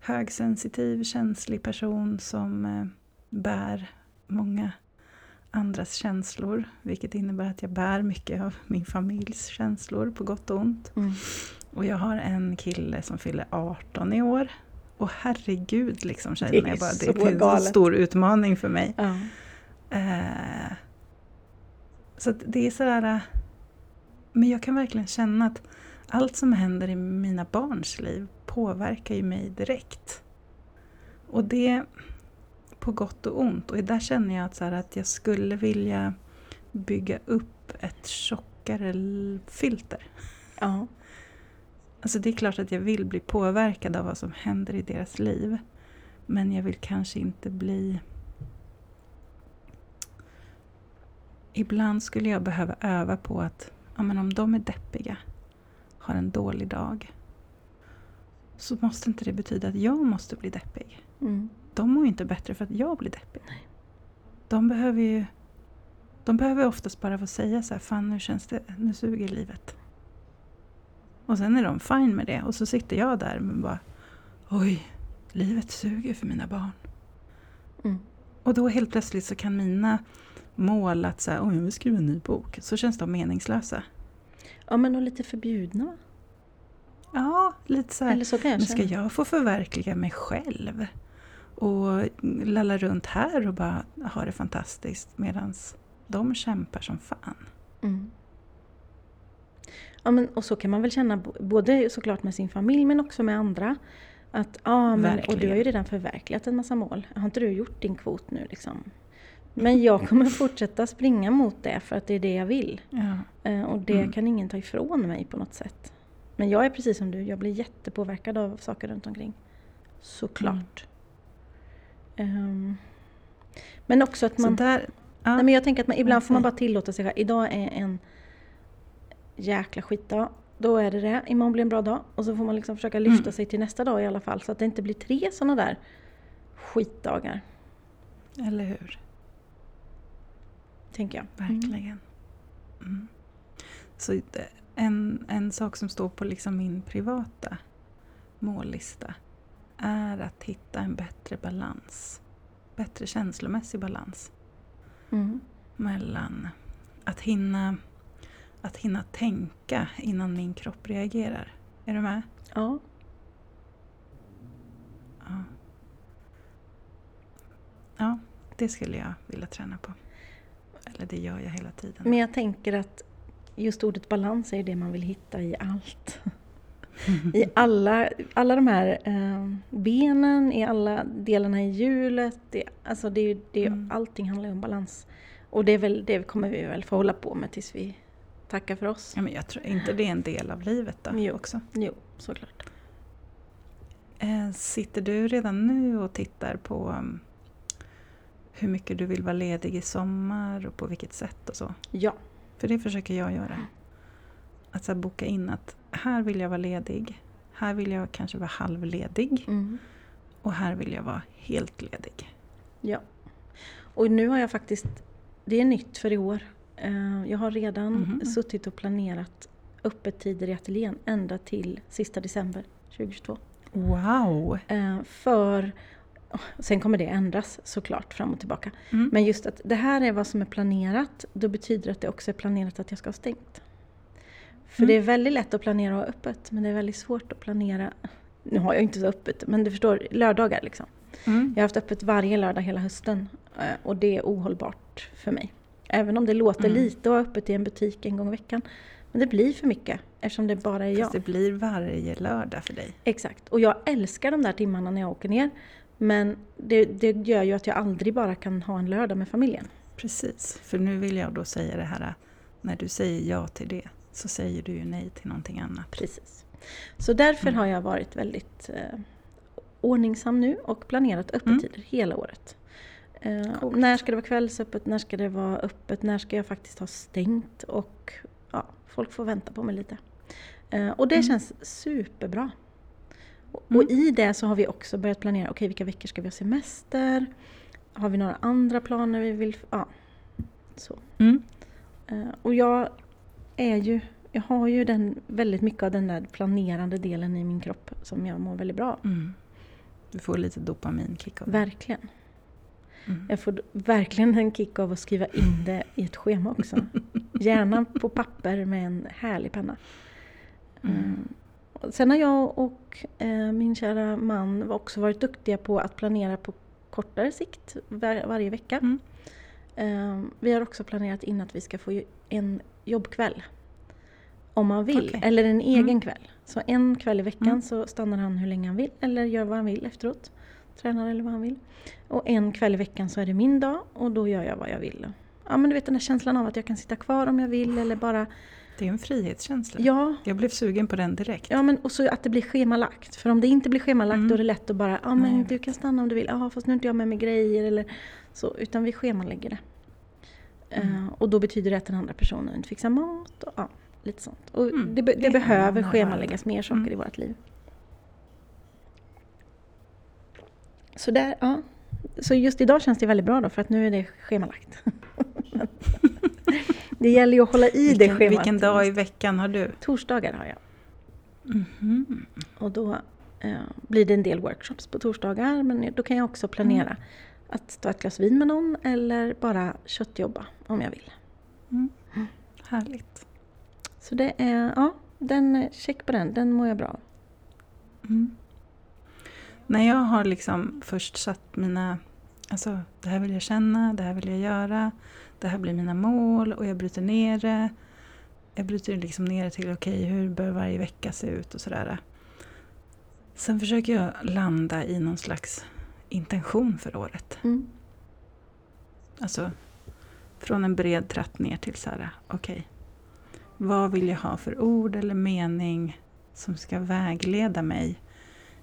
högsensitiv, känslig person som uh, bär många andras känslor. Vilket innebär att jag bär mycket av min familjs känslor på gott och ont. Mm. Och jag har en kille som fyller 18 i år. Och herregud, liksom, känner jag bara, det är en stor utmaning för mig. Ja. Uh, så det är sådär... Men jag kan verkligen känna att allt som händer i mina barns liv påverkar ju mig direkt. Och det på gott och ont. Och där känner jag att, så att jag skulle vilja bygga upp ett tjockare filter. Ja. Alltså det är klart att jag vill bli påverkad av vad som händer i deras liv. Men jag vill kanske inte bli ibland skulle jag behöva öva på att ja, men om de är deppiga, har en dålig dag, så måste inte det betyda att jag måste bli deppig. Mm. De mår ju inte bättre för att jag blir deppig. Nej. De behöver ju de behöver oftast bara få säga så här, fan nu känns det, nu suger livet. Och sen är de fine med det och så sitter jag där med bara, oj, livet suger för mina barn. Mm. Och då helt plötsligt så kan mina mål att säga, oj jag vill skriva en ny bok, så känns de meningslösa.
Ja men och lite förbjudna
Ja, lite så här, Eller så men ska jag få förverkliga mig själv? Och lalla runt här och bara ha det fantastiskt medan de kämpar som fan. Mm.
Ja, men, och så kan man väl känna både såklart med sin familj men också med andra. Att, ja, men, och du har ju redan förverkligat en massa mål. Har inte du gjort din kvot nu? Liksom? Men jag kommer fortsätta springa mot det för att det är det jag vill. Ja. Eh, och det mm. kan ingen ta ifrån mig på något sätt. Men jag är precis som du, jag blir jättepåverkad av saker runt omkring. Såklart. Mm. Um, men också att man... Där, ja. nej, men jag tänker att man, ibland får man bara tillåta sig själv. Idag är en jäkla skitdag. Då är det det. Imorgon blir en bra dag. Och så får man liksom försöka lyfta mm. sig till nästa dag i alla fall. Så att det inte blir tre sådana där skitdagar.
Eller hur?
Tänker jag.
Verkligen. Mm. Så en, en sak som står på liksom min privata mållista är att hitta en bättre balans. Bättre känslomässig balans. Mm. Mellan att hinna, att hinna tänka innan min kropp reagerar. Är du med?
Ja.
Ja, ja det skulle jag vilja träna på. Eller det gör jag hela tiden.
Men jag tänker att just ordet balans är det man vill hitta i allt. I alla, alla de här eh, benen, i alla delarna i hjulet. Det, alltså det, det, mm. Allting handlar ju om balans. Och det, är väl, det kommer vi väl få hålla på med tills vi tackar för oss.
Ja, men jag tror inte det är en del av livet då
jo,
också?
Jo, såklart.
Eh, sitter du redan nu och tittar på um, hur mycket du vill vara ledig i sommar och på vilket sätt och så?
Ja.
För det försöker jag göra. Att så boka in att här vill jag vara ledig. Här vill jag kanske vara halvledig.
Mm.
Och här vill jag vara helt ledig.
Ja. Och nu har jag faktiskt, det är nytt för i år. Eh, jag har redan
Mhm.
suttit och planerat öppettider i ateljén ända till sista december 2022.
Wow!
Eh, För, sen kommer det ändras såklart fram och tillbaka.
Mm.
Men just att det här är vad som är planerat, då betyder det att det också är planerat att jag ska ha stängt. För
Mm.
det är väldigt lätt att planera och ha öppet, men det är väldigt svårt att planera nu har jag inte så öppet, men du förstår, lördagar liksom.
Mm.
Jag har haft öppet varje lördag hela hösten eh, och det är ohållbart för mig. Även om det låter
Mm.
lite att ha öppet i en butik en gång i veckan. Men det blir för mycket eftersom det bara är jag.
Fast det blir varje lördag för dig.
Exakt. Och jag älskar de där timmarna när jag åker ner. Men det, det gör ju att jag aldrig bara kan ha en lördag med familjen.
Precis, för nu vill jag då säga det här, när du säger ja till det så säger du ju nej till någonting annat.
Precis. Så därför
Mm.
har jag varit väldigt eh, ordningsam nu och planerat öppettider hela året. Eh, när ska det vara kvällsöppet? När ska det vara öppet? När ska jag faktiskt ha stängt? Och ja, folk får vänta på mig lite. Eh, och det
Mm.
känns superbra. Och,
Mm.
och i det så har vi också börjat planera, okej vilka veckor ska vi ha semester? Har vi några andra planer vi vill... Ja, så.
Mm.
Eh, Och jag är ju, jag har ju den, väldigt mycket av den där planerande delen i min kropp som jag mår väldigt bra.
Mm. Du får lite dopaminkick av det.
Verkligen.
Mm.
Jag får verkligen en kick av att skriva in det i ett schema också. Gärna på papper med en härlig penna.
Mm.
Sen har jag och eh, min kära man också varit duktiga på att planera på kortare sikt var, varje vecka.
Mm.
Eh, vi har också planerat in att vi ska få en jobbkväll. Om man vill,
Okej.
eller en egen
Mm.
kväll. Så en kväll i veckan
Mm.
så stannar han hur länge han vill eller gör vad han vill efteråt. Tränar eller vad han vill. Och en kväll i veckan så är det min dag och då gör jag vad jag vill. Ja men du vet den här känslan av att jag kan sitta kvar om jag vill eller bara...
Det är en frihetskänsla.
Ja,
Jag blev sugen på den direkt.
Ja, men och så att det blir schemalagt. För om det inte blir schemalagt
Mm.
då är det lätt att bara, ja men
Nej.
du kan stanna om du vill. Ja, fast nu har inte jag med mig grejer eller så. Utan vi schemalägger det.
Mm.
Eh, och då betyder det att den andra personen inte fixar mat och ja, lite sånt. Och
Mm.
det, be- det
Det är
behöver schemaläggas mer saker
Mm.
i vårt liv. Så där, ja. Så just idag känns det väldigt bra då för att nu är det schemalagt. det gäller ju att hålla i det
Vilken,
schemat.
vilken dag i veckan har du?
Torsdagar har jag.
Mhm.
Och då eh, blir det en del workshops på torsdagar men då kan jag också planera att ta ett glas vin med någon eller bara köttjobba om jag vill.
Mm. Härligt.
Så det är, ja, den, check på den, den mår jag bra av.
Mm. När jag har liksom först satt mina, alltså det här vill jag känna, det här vill jag göra, det här blir mina mål och jag bryter ner det. Jag bryter liksom ner det till okej, hur bör varje vecka se ut och sådär. Sen försöker jag landa i någon slags intention för året.
Mm.
Alltså från en bred tratt ner till så här, okej. vad vill jag ha för ord eller mening som ska vägleda mig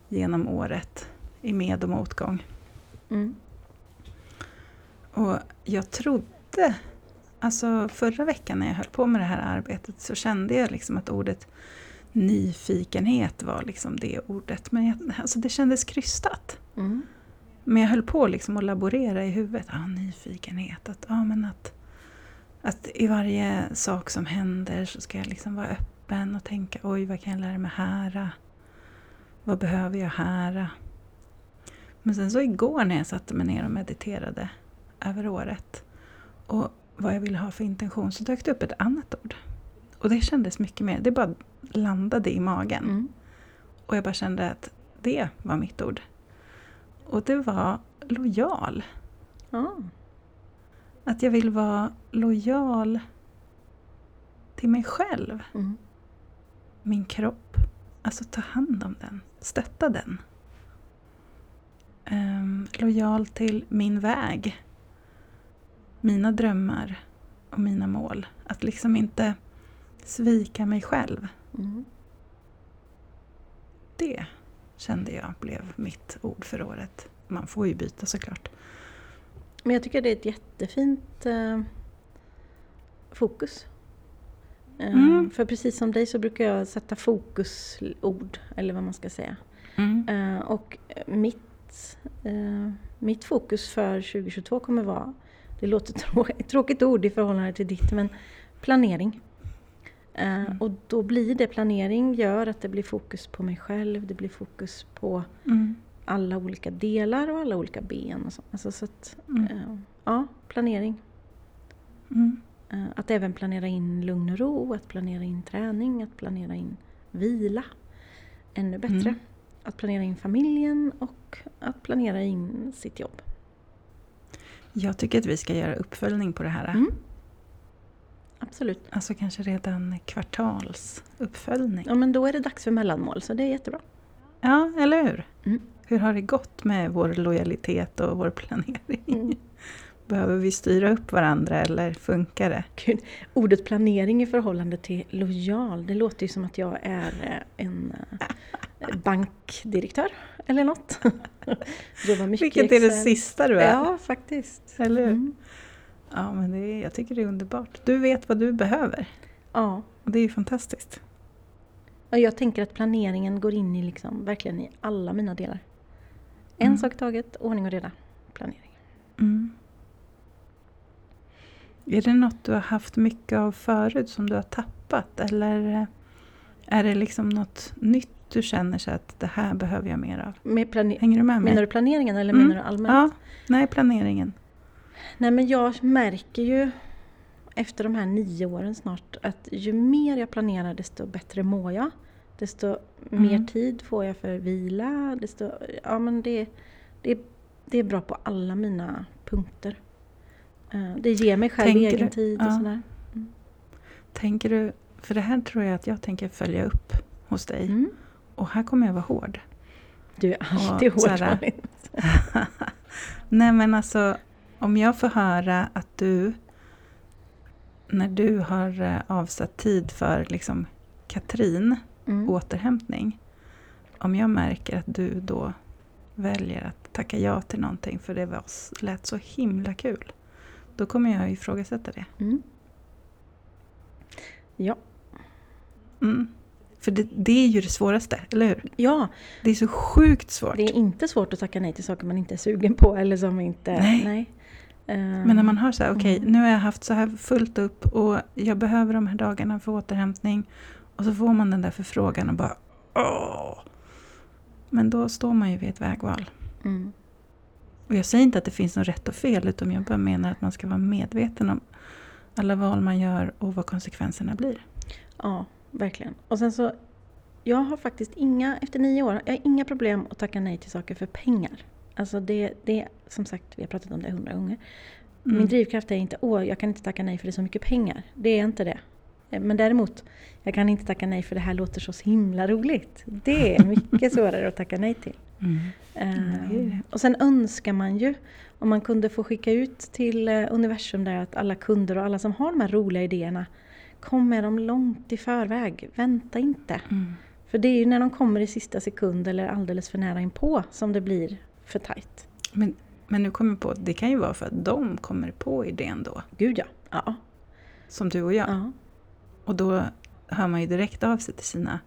genom året i med och motgång.
Mm.
Och jag trodde, alltså förra veckan när jag höll på med det här arbetet så kände jag liksom att ordet nyfikenhet var liksom det ordet. Men jag, alltså det kändes krystat.
Mm.
Men jag höll på liksom att laborera i huvudet. Ah, nyfikenhet. Att, ah, men att, att i varje sak som händer så ska jag liksom vara öppen och tänka oj, vad kan jag lära mig här? Vad behöver jag här? Men sen så igår när jag satte mig ner och mediterade över året och vad jag ville ha för intention så dök det upp ett annat ord. Och det kändes mycket mer, det bara landade i magen.
Mm.
Och jag bara kände att det var mitt ord. Och det var lojal.
Ja.
Att jag vill vara lojal till mig själv.
Mm.
Min kropp. Alltså ta hand om den. Stötta den. Ehm, lojal till min väg. Mina drömmar och mina mål. Att liksom inte svika mig själv.
Mm.
Det kände jag blev mitt ord för året. Man får ju byta såklart.
Men jag tycker det är ett jättefint eh, fokus. Eh, mm. För precis som dig så brukar jag sätta fokusord, eller vad man ska säga. Mm. Eh, och mitt, eh, mitt fokus för 2022 kommer vara, det låter trå ett tråkigt ord i förhållande till ditt, men planering. Eh, mm. Och då blir det planering, gör att det blir fokus på mig själv, det blir fokus på mm. alla olika delar och alla olika ben. Och så. Alltså, så att, mm. eh, ja, planering. Eh, att även planera in lugn och ro, att planera in träning, att planera in vila. Ännu bättre. Mm. Att planera in familjen och att planera in sitt jobb.
Jag tycker att vi ska göra uppföljning på det här.
Mm. Absolut.
Alltså kanske redan kvartalsuppföljning.
Ja, men då är det dags för mellanmål, så det är jättebra.
Ja, eller hur? Mm. Hur har det gått med vår lojalitet och vår planering? Mm. Behöver vi styra upp varandra eller funkar det?
Gud, ordet planering i förhållande till lojal, det låter ju som att jag är eh, en eh, bankdirektör eller något.
Var mycket Vilket är det sista du är?
Ja, faktiskt.
Eller hur? Mm. Ja, men det är, jag tycker det är underbart. Du vet vad du behöver.
Ja.
Och det är ju fantastiskt.
Och jag tänker att planeringen går in i liksom, verkligen i alla mina delar. En mm. sak taget, ordning och reda, planering. Mm.
Är det något du har haft mycket av förut som du har tappat? Eller är det liksom något nytt du känner så att det här behöver jag mer av?
Med Hänger du med mig? Menar du planeringen eller mm. menar du allmänt?
Ja, nej planeringen.
Nej men jag märker ju efter de här nio åren snart att ju mer jag planerar desto bättre mår jag. Desto mm. mer tid får jag för vila. Desto, ja, men det, det, det är bra på alla mina punkter. Eh, det ger mig själv tänker egen du, tid och ja. sådär. Mm.
Tänker du, för det här tror jag att jag tänker följa upp hos dig. Mm. Och här kommer jag vara hård.
Du är alltid och, hård
Nej men alltså, om jag får höra att du, när du har eh, avsatt tid för liksom Katrin, mm. återhämtning, om jag märker att du då väljer att tacka ja till någonting för det var, lät så himla kul, då kommer jag ifrågasätta det.
Mm. Ja.
Mm. För det, det, är ju det svåraste, eller hur?
Ja.
Det är så sjukt svårt.
Det är inte svårt att tacka nej till saker man inte är sugen på eller som inte...
Nej. nej. Men när man har så här, okej okay, mm. nu har jag haft så här fullt upp och jag behöver de här dagarna för återhämtning. Och så får man den där förfrågan och bara åh. Men då står man ju vid ett vägval. Mm. Och jag säger inte att det finns något rätt och fel, utan jag bara menar att man ska vara medveten om alla val man gör och vad konsekvenserna blir.
Ja, verkligen. Och sen så, jag har faktiskt inga, efter nio år, jag har inga problem att tacka nej till saker för pengar. Alltså det, det som sagt, vi har pratat om det hundra gånger. Mm. Min drivkraft är inte, åh, jag kan inte tacka nej för det är så mycket pengar. Det är inte det. Men däremot, jag kan inte tacka nej för det här låter så himla roligt. Det är mycket svårare att tacka nej till. Mm. Uh, och sen önskar man ju, om man kunde få skicka ut till uh, universum där att alla kunder och alla som har de här roliga idéerna, kom med dem långt i förväg. Vänta inte. Mm. För det är ju när de kommer i sista sekund eller alldeles för nära inpå som det blir för tajt.
Men, men nu kommer jag på, det kan ju vara för att de kommer på idén då.
Gud ja. ja.
Som du och jag. Ja. Och då hör man ju direkt av sig till sina...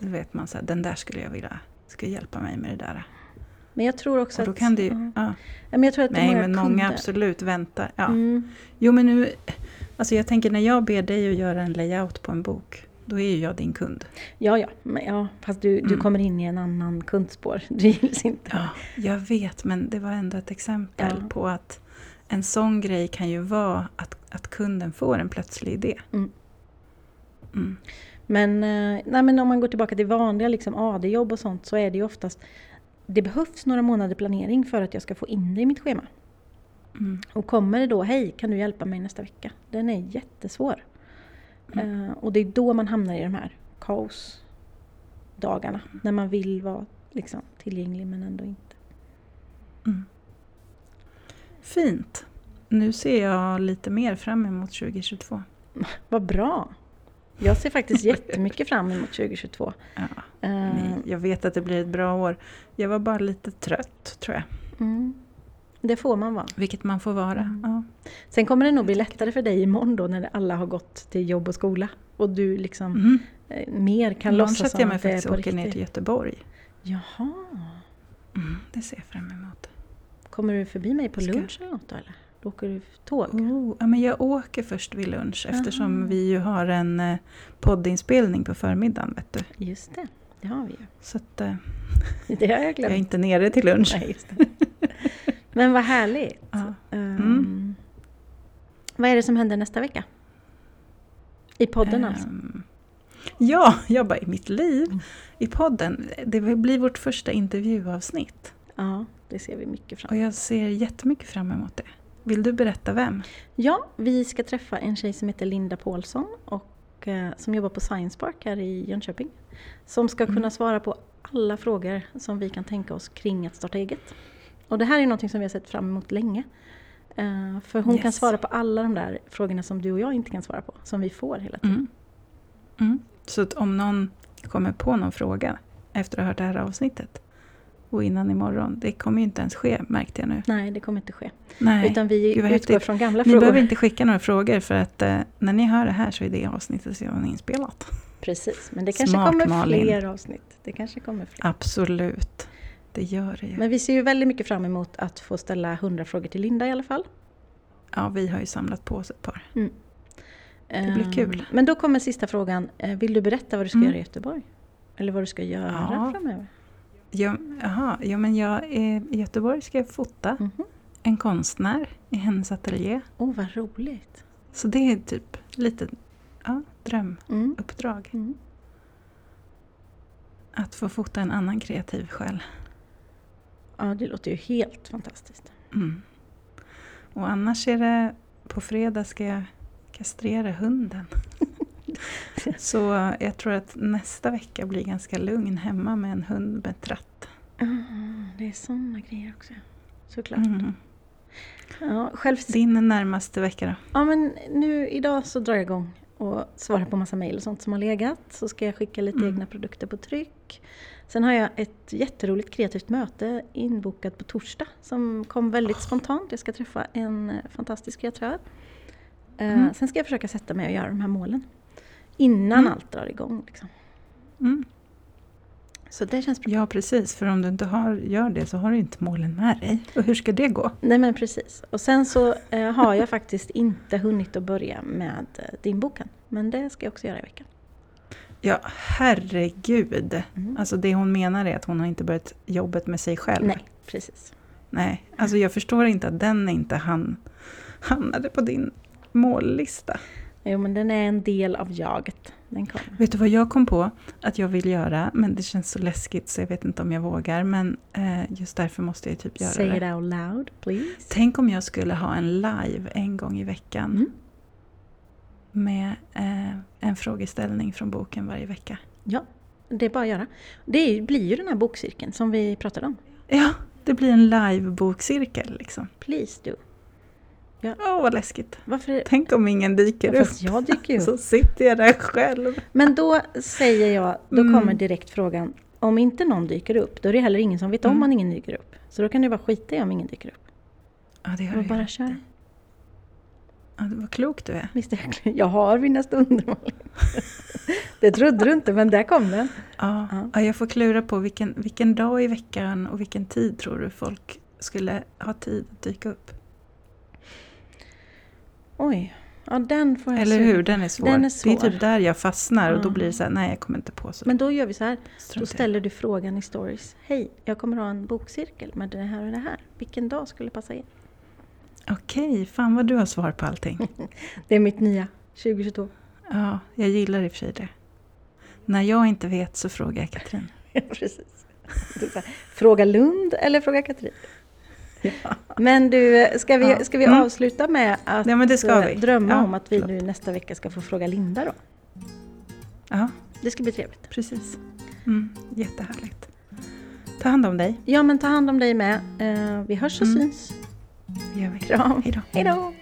Då vet man så här, den där skulle jag vilja, ska hjälpa mig med det där.
Men jag tror också
och då att... Kan det ju, ja.
Men jag tror att
Nej, men många kunder. absolut väntar. Ja. Mm. Jo, men nu... Alltså jag tänker när jag ber dig att göra en layout på en bok, då är ju jag din kund.
Ja, ja, men, ja fast du, mm. du kommer in i en annan kundspår. Det gills inte.
Ja, jag vet, men det var ändå ett exempel ja. på att en sån grej kan ju vara att, att kunden får en plötslig idé. Mm.
Mm. Men, eh, nej, men om man går tillbaka till vanliga liksom AD-jobb och sånt så är det ju oftast det behövs några månader planering för att jag ska få in det i mitt schema. Mm. Och kommer det då, hej kan du hjälpa mig nästa vecka? Den är jättesvår. Mm. Uh, och det är då man hamnar i de här kaosdagarna. Mm. När man vill vara liksom, tillgänglig men ändå inte.
Mm. Fint. Nu ser jag lite mer fram emot 2022.
Vad bra! Jag ser faktiskt jättemycket fram emot 2022. Ja.
Nej, jag vet att det blir ett bra år. Jag var bara lite trött, tror jag.
Mm. Det får man vara.
Vilket man får vara. Mm. Ja.
Sen kommer det nog bli lättare för dig imorgon då när alla har gått till jobb och skola. Och du liksom mm. Mer kan låtsas som att
det är på riktigt. jag faktiskt åker ner till Göteborg.
Jaha.
Mm, det ser jag fram emot.
Kommer du förbi mig på Ska... lunch eller något då eller? Åker du tåg?
Oh, ja, men jag åker först vid lunch Aha. eftersom vi ju har en eh, poddinspelning på förmiddagen. Vet du.
Just det, det har vi ju.
Så att, eh,
det har jag glömt.
Jag är inte nere till lunch.
Nej, men vad härligt. Ja. Um, vad är det som händer nästa vecka? I podden um, alltså?
Ja, jag bara i mitt liv. Mm. I podden. Det blir vårt första intervjuavsnitt.
Ja, det ser vi mycket fram
emot. Och jag ser jättemycket fram emot det. Vill du berätta vem?
Ja, vi ska träffa en tjej som heter Linda Paulsson och eh, som jobbar på Science Park här i Jönköping. Som ska kunna mm. svara på alla frågor som vi kan tänka oss kring att starta eget. Och det här är något som vi har sett fram emot länge. Uh, för hon yes. kan svara på alla de där frågorna som du och jag inte kan svara på, som vi får hela tiden. Mm.
Mm. Så att om någon kommer på någon fråga efter att ha hört det här avsnittet och innan imorgon, det kommer ju inte ens ske märkte jag nu.
Nej, det kommer inte ske. Nej. Utan vi Gud, utgår från gamla
ni
frågor.
Ni behöver inte skicka några frågor för att eh, när ni hör det här så är det avsnittet redan inspelat.
Precis, men det kanske Smart, kommer Malin. fler avsnitt. Det kanske kommer fler.
Absolut, det gör det ju.
Men vi ser ju väldigt mycket fram emot att få ställa hundra frågor till Linda i alla fall.
Ja, vi har ju samlat på oss ett par. Mm. Det blir kul. Ehm,
men då kommer sista frågan. Eh, vill du berätta vad du ska mm. göra i Göteborg? Eller vad du ska göra ja. framöver?
Ja, aha, ja, men jag är, i Göteborg ska jag fota mm -hmm. en konstnär i hennes ateljé.
Åh, oh, vad roligt!
Så det är typ lite ja, drömuppdrag. Mm. Mm. Att få fota en annan kreativ själ.
Ja, det låter ju helt fantastiskt.
Mm. Och annars är det, på fredag ska jag kastrera hunden. Så jag tror att nästa vecka blir ganska lugn hemma med en hund med tratt.
Mm, det är sådana grejer också. Såklart. Mm. Ja, själv...
Din närmaste vecka då?
Ja, men nu idag så drar jag igång och svarar på massa mejl och sånt som har legat. Så ska jag skicka lite mm. egna produkter på tryck. Sen har jag ett jätteroligt kreativt möte inbokat på torsdag som kom väldigt oh. spontant. Jag ska träffa en fantastisk kreatör. Eh, mm. Sen ska jag försöka sätta mig och göra de här målen. Innan mm. allt drar igång. Liksom. Mm. Så det känns bra.
Ja precis, för om du inte har, gör det så har du inte målen med dig. Och hur ska det gå?
Nej men precis. Och sen så eh, har jag faktiskt inte hunnit att börja med eh, din boken. Men det ska jag också göra i veckan.
Ja, herregud. Mm. Alltså det hon menar är att hon har inte börjat jobbet med sig själv.
Nej, precis.
Nej, alltså jag förstår inte att den inte han, hamnade på din mållista.
Jo, men den är en del av jaget. Den kommer.
Vet du vad jag kom på att jag vill göra? Men det känns så läskigt så jag vet inte om jag vågar. Men eh, just därför måste jag typ göra
Say
det.
Say it out loud, please.
Tänk om jag skulle ha en live en gång i veckan. Mm. Med eh, en frågeställning från boken varje vecka.
Ja, det är bara att göra. Det blir ju den här bokcirkeln som vi pratade om.
Ja, det blir en live-bokcirkel liksom.
Please do.
Åh, ja. oh, vad läskigt.
Varför?
Tänk om ingen dyker
ja, upp. jag dyker upp.
Så sitter jag där själv.
Men då säger jag, då mm. kommer direkt frågan, om inte någon dyker upp, då är det heller ingen som vet om mm. ingen dyker upp. Så då kan det bara skita i om ingen dyker upp.
Ja, det har du bara kör. Ja, vad klok du är.
Visst är jag Jag har mina stunder, Det trodde du inte, men där kom den.
Ja, ja. jag får klura på vilken, vilken dag i veckan och vilken tid tror du folk skulle ha tid att dyka upp?
Oj. Ja, den får jag
Eller hur, den är, svår. den är svår. Det är typ där jag fastnar och då blir det så här, nej jag kommer inte på så.
Men då gör vi så här, då ställer du frågan i stories. Hej, jag kommer ha en bokcirkel med det här och det här. Vilken dag skulle passa er?
Okej, fan vad du har svar på allting.
det är mitt nya, 2022.
Ja, jag gillar i och för sig det. När jag inte vet så frågar jag Katrin.
Precis. Fråga Lund eller fråga Katrin? Men du, ska vi, ska vi mm. avsluta med att ja, vi. drömma ja, om att vi nu nästa vecka ska få fråga Linda då?
Ja.
Det ska bli trevligt.
Precis. Mm, jättehärligt. Ta hand om dig.
Ja, men ta hand om dig med. Uh, vi hörs och mm. syns.
Det gör vi.
Kram. Hej då.